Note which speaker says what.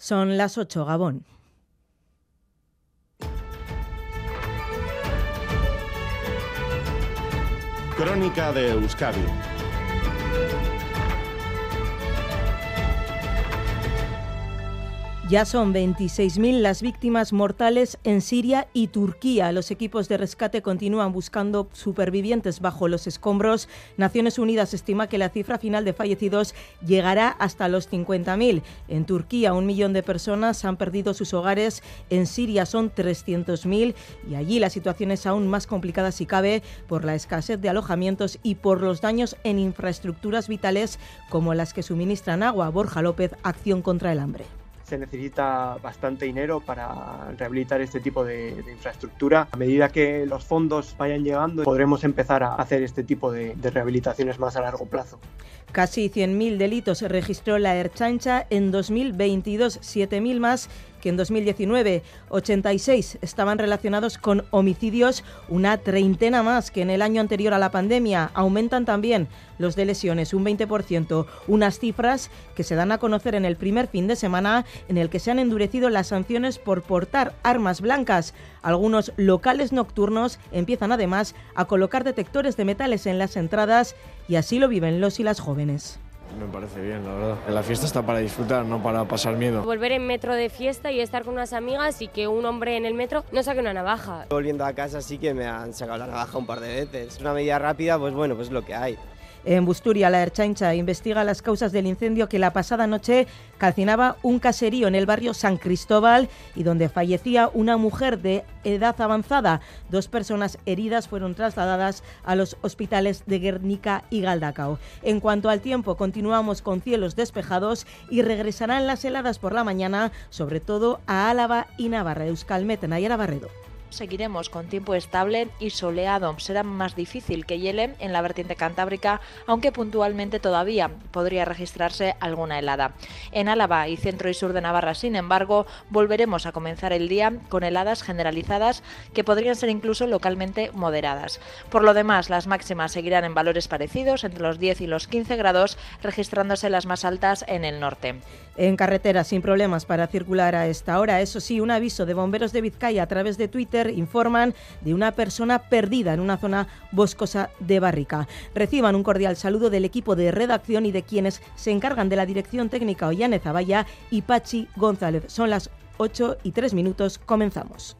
Speaker 1: Son las 8, Gabón.
Speaker 2: Crónica de Euskadi
Speaker 1: Ya son 26.000 las víctimas mortales en Siria y Turquía. Los equipos de rescate continúan buscando supervivientes bajo los escombros. Naciones Unidas estima que la cifra final de fallecidos llegará hasta los 50.000. En Turquía, un millón de personas han perdido sus hogares. En Siria son 300.000 y allí la situación es aún más complicada si cabe por la escasez de alojamientos y por los daños en infraestructuras vitales como las que suministran agua. Borja López, Acción contra el Hambre
Speaker 3: se necesita bastante dinero para rehabilitar este tipo de, infraestructura. A medida que los fondos vayan llegando, podremos empezar a hacer este tipo de, de rehabilitaciones más a largo plazo.
Speaker 1: Casi 100.000 delitos registró la Erchancha en 2022, 7.000 más que en 2019. 86 estaban relacionados con homicidios, una treintena más que en el año anterior a la pandemia. Aumentan también los de lesiones, un 20%, unas cifras que se dan a conocer en el primer fin de semana en el que se han endurecido las sanciones por portar armas blancas. Algunos locales nocturnos empiezan además a colocar detectores de metales en las entradas y así lo viven los y las jóvenes.
Speaker 4: Me parece bien, la verdad. La fiesta está para disfrutar, no para pasar miedo.
Speaker 5: Volver en metro de fiesta y estar con unas amigas y que un hombre en el metro no saque una navaja.
Speaker 6: Volviendo a casa sí que me han sacado la navaja un par de veces. Es una medida rápida, pues bueno, pues lo que hay.
Speaker 1: En Busturia, la Erchancha investiga las causas del incendio que la pasada noche calcinaba un caserío en el barrio San Cristóbal y donde fallecía una mujer de edad avanzada. Dos personas heridas fueron trasladadas a los hospitales de Guernica y Galdacao. En cuanto al tiempo, continuamos con cielos despejados y regresarán las heladas por la mañana, sobre todo a Álava y Navarra. Euskalmet, Nayara Barredo
Speaker 7: seguiremos con tiempo estable y soleado. Será más difícil que hiele en la vertiente cantábrica, aunque puntualmente todavía podría registrarse alguna helada. En Álava y centro y sur de Navarra, sin embargo, volveremos a comenzar el día con heladas generalizadas que podrían ser incluso localmente moderadas. Por lo demás, las máximas seguirán en valores parecidos, entre los 10 y los 15 grados, registrándose las más altas en el norte.
Speaker 1: En carretera, sin problemas para circular a esta hora. Eso sí, un aviso de bomberos de Vizcaya a través de Informan de una persona perdida en una zona boscosa de Barrica. Reciban un cordial saludo del equipo de redacción y de quienes se encargan de la dirección técnica Ollane Zavalla y Pachi González. Son las 8 y 3 minutos. Comenzamos.